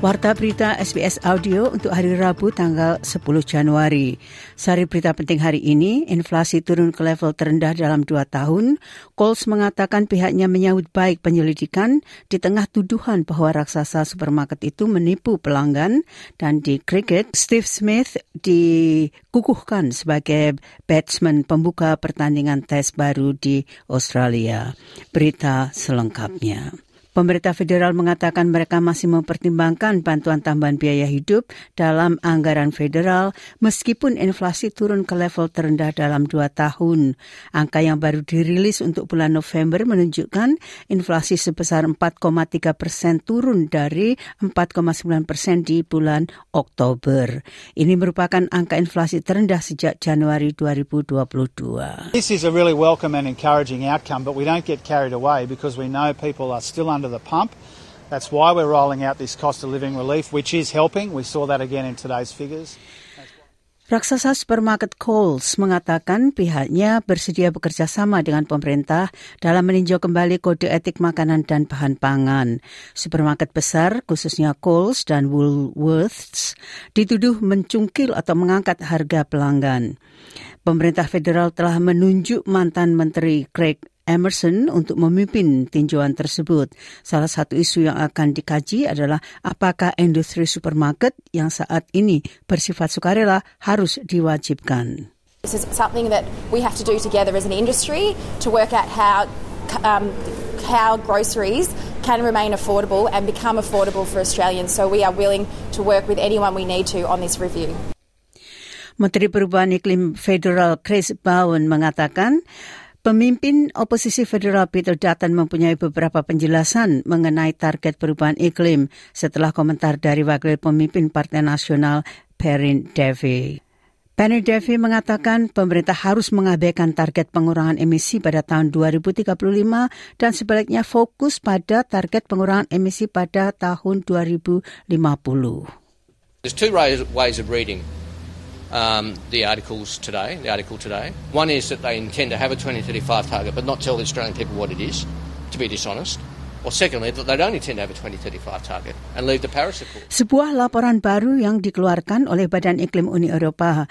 Warta berita SBS Audio untuk hari Rabu tanggal 10 Januari. Sari berita penting hari ini, inflasi turun ke level terendah dalam dua tahun. Coles mengatakan pihaknya menyambut baik penyelidikan di tengah tuduhan bahwa raksasa supermarket itu menipu pelanggan. Dan di cricket, Steve Smith dikukuhkan sebagai batsman pembuka pertandingan tes baru di Australia. Berita selengkapnya. Pemerintah federal mengatakan mereka masih mempertimbangkan bantuan tambahan biaya hidup dalam anggaran federal meskipun inflasi turun ke level terendah dalam dua tahun. Angka yang baru dirilis untuk bulan November menunjukkan inflasi sebesar 4,3 persen turun dari 4,9 persen di bulan Oktober. Ini merupakan angka inflasi terendah sejak Januari 2022. This is a really welcome and encouraging outcome, but we don't get carried away because we know people are still under the pump. That's why we're rolling out this cost of living relief, which is helping. We saw that again in today's figures. Raksasa supermarket Coles mengatakan pihaknya bersedia bekerja sama dengan pemerintah dalam meninjau kembali kode etik makanan dan bahan pangan. Supermarket besar, khususnya Coles dan Woolworths, dituduh mencungkil atau mengangkat harga pelanggan. Pemerintah federal telah menunjuk mantan Menteri Craig Emerson untuk memimpin tinjauan tersebut. Salah satu isu yang akan dikaji adalah apakah industri supermarket yang saat ini bersifat sukarela harus diwajibkan. This is something that we have to do together as an industry to work out how um, how groceries can remain affordable and become affordable for Australians. So we are willing to work with anyone we need to on this review. Menteri Perubahan Iklim Federal Chris Bowen mengatakan Pemimpin oposisi federal Peter Dutton mempunyai beberapa penjelasan mengenai target perubahan iklim setelah komentar dari wakil pemimpin Partai Nasional Perrin Davy. Penny Davy mengatakan pemerintah harus mengabaikan target pengurangan emisi pada tahun 2035 dan sebaliknya fokus pada target pengurangan emisi pada tahun 2050. There's two ways of reading um, the articles today, the article today. One is that they intend to have a 2035 target but not tell the Australian people what it is, to be dishonest. Or secondly, that they don't intend to have a 2035 target and leave the Paris Accord. Sebuah laporan baru yang dikeluarkan oleh Badan Iklim Uni Eropa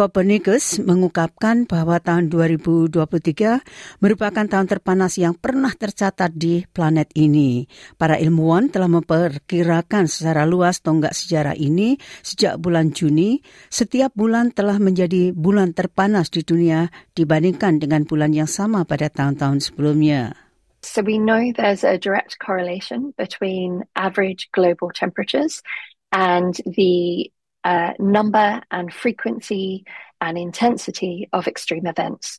Copernicus mengungkapkan bahwa tahun 2023 merupakan tahun terpanas yang pernah tercatat di planet ini. Para ilmuwan telah memperkirakan secara luas tonggak sejarah ini sejak bulan Juni. Setiap bulan telah menjadi bulan terpanas di dunia dibandingkan dengan bulan yang sama pada tahun-tahun sebelumnya. So we know there's a direct correlation between average global temperatures and the uh, number and frequency and intensity of extreme events.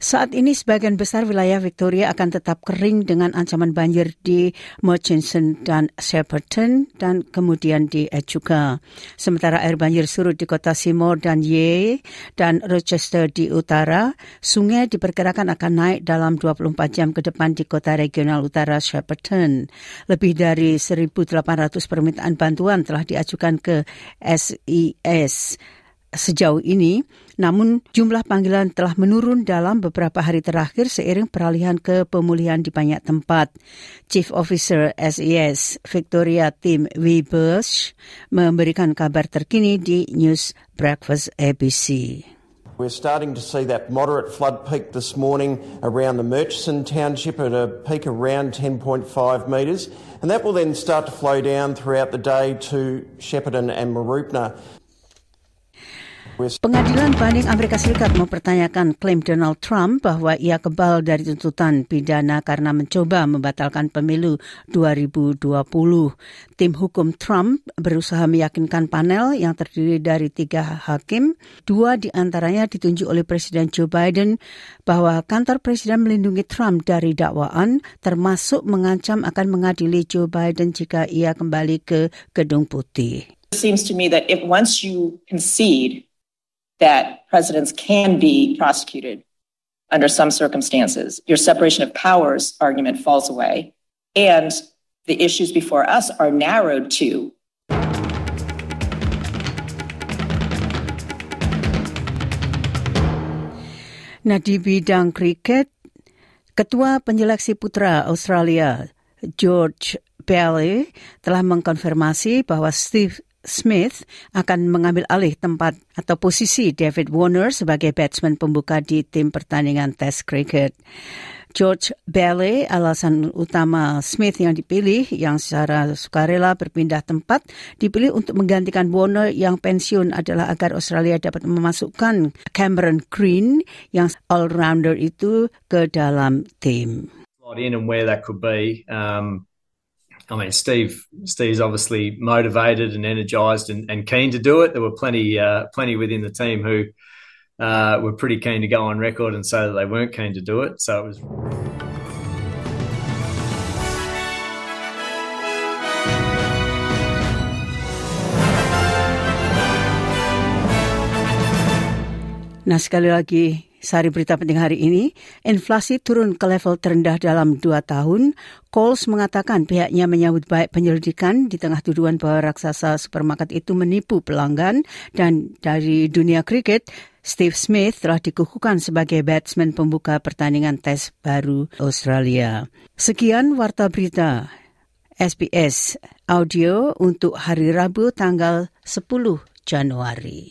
Saat ini sebagian besar wilayah Victoria akan tetap kering dengan ancaman banjir di Murchison dan Shepparton dan kemudian di Echuca. Sementara air banjir surut di kota Seymour dan Yei dan Rochester di utara, sungai diperkirakan akan naik dalam 24 jam ke depan di kota regional utara Shepparton. Lebih dari 1.800 permintaan bantuan telah diajukan ke SES sejauh ini, namun jumlah panggilan telah menurun dalam beberapa hari terakhir seiring peralihan ke pemulihan di banyak tempat. Chief Officer SES Victoria Tim Webers memberikan kabar terkini di News Breakfast ABC. We're starting to see that moderate flood peak this morning around the Murchison township at a peak around 10.5 metres, and that will then start to flow down throughout the day to Shepparton and Maroopna. Pengadilan banding Amerika Serikat mempertanyakan klaim Donald Trump bahwa ia kebal dari tuntutan pidana karena mencoba membatalkan pemilu 2020. Tim hukum Trump berusaha meyakinkan panel yang terdiri dari tiga hakim, dua di antaranya ditunjuk oleh Presiden Joe Biden, bahwa kantor Presiden melindungi Trump dari dakwaan, termasuk mengancam akan mengadili Joe Biden jika ia kembali ke Gedung Putih. It seems to me that if once you concede that presidents can be prosecuted under some circumstances. Your separation of powers argument falls away. And the issues before us are narrowed to Nah di bidang kriket, Ketua Penyeleksi Putra Australia George Bailey telah mengkonfirmasi bahwa Steve Smith akan mengambil alih tempat atau posisi David Warner sebagai batsman pembuka di tim pertandingan Test Cricket. George Bailey, alasan utama Smith yang dipilih yang secara sukarela berpindah tempat dipilih untuk menggantikan Warner yang pensiun adalah agar Australia dapat memasukkan Cameron Green yang all-rounder itu ke dalam tim. I mean, Steve. Steve's obviously motivated and energised and, and, keen to do it. There were plenty, uh, plenty within the team who uh, were pretty keen to go on record and say that they weren't keen to do it. So it was. Nah sekali lagi Sari berita penting hari ini, inflasi turun ke level terendah dalam dua tahun. Coles mengatakan pihaknya menyambut baik penyelidikan di tengah tuduhan bahwa raksasa supermarket itu menipu pelanggan dan dari dunia kriket, Steve Smith telah dikukuhkan sebagai batsman pembuka pertandingan tes baru Australia. Sekian Warta Berita SBS Audio untuk hari Rabu tanggal 10 Januari.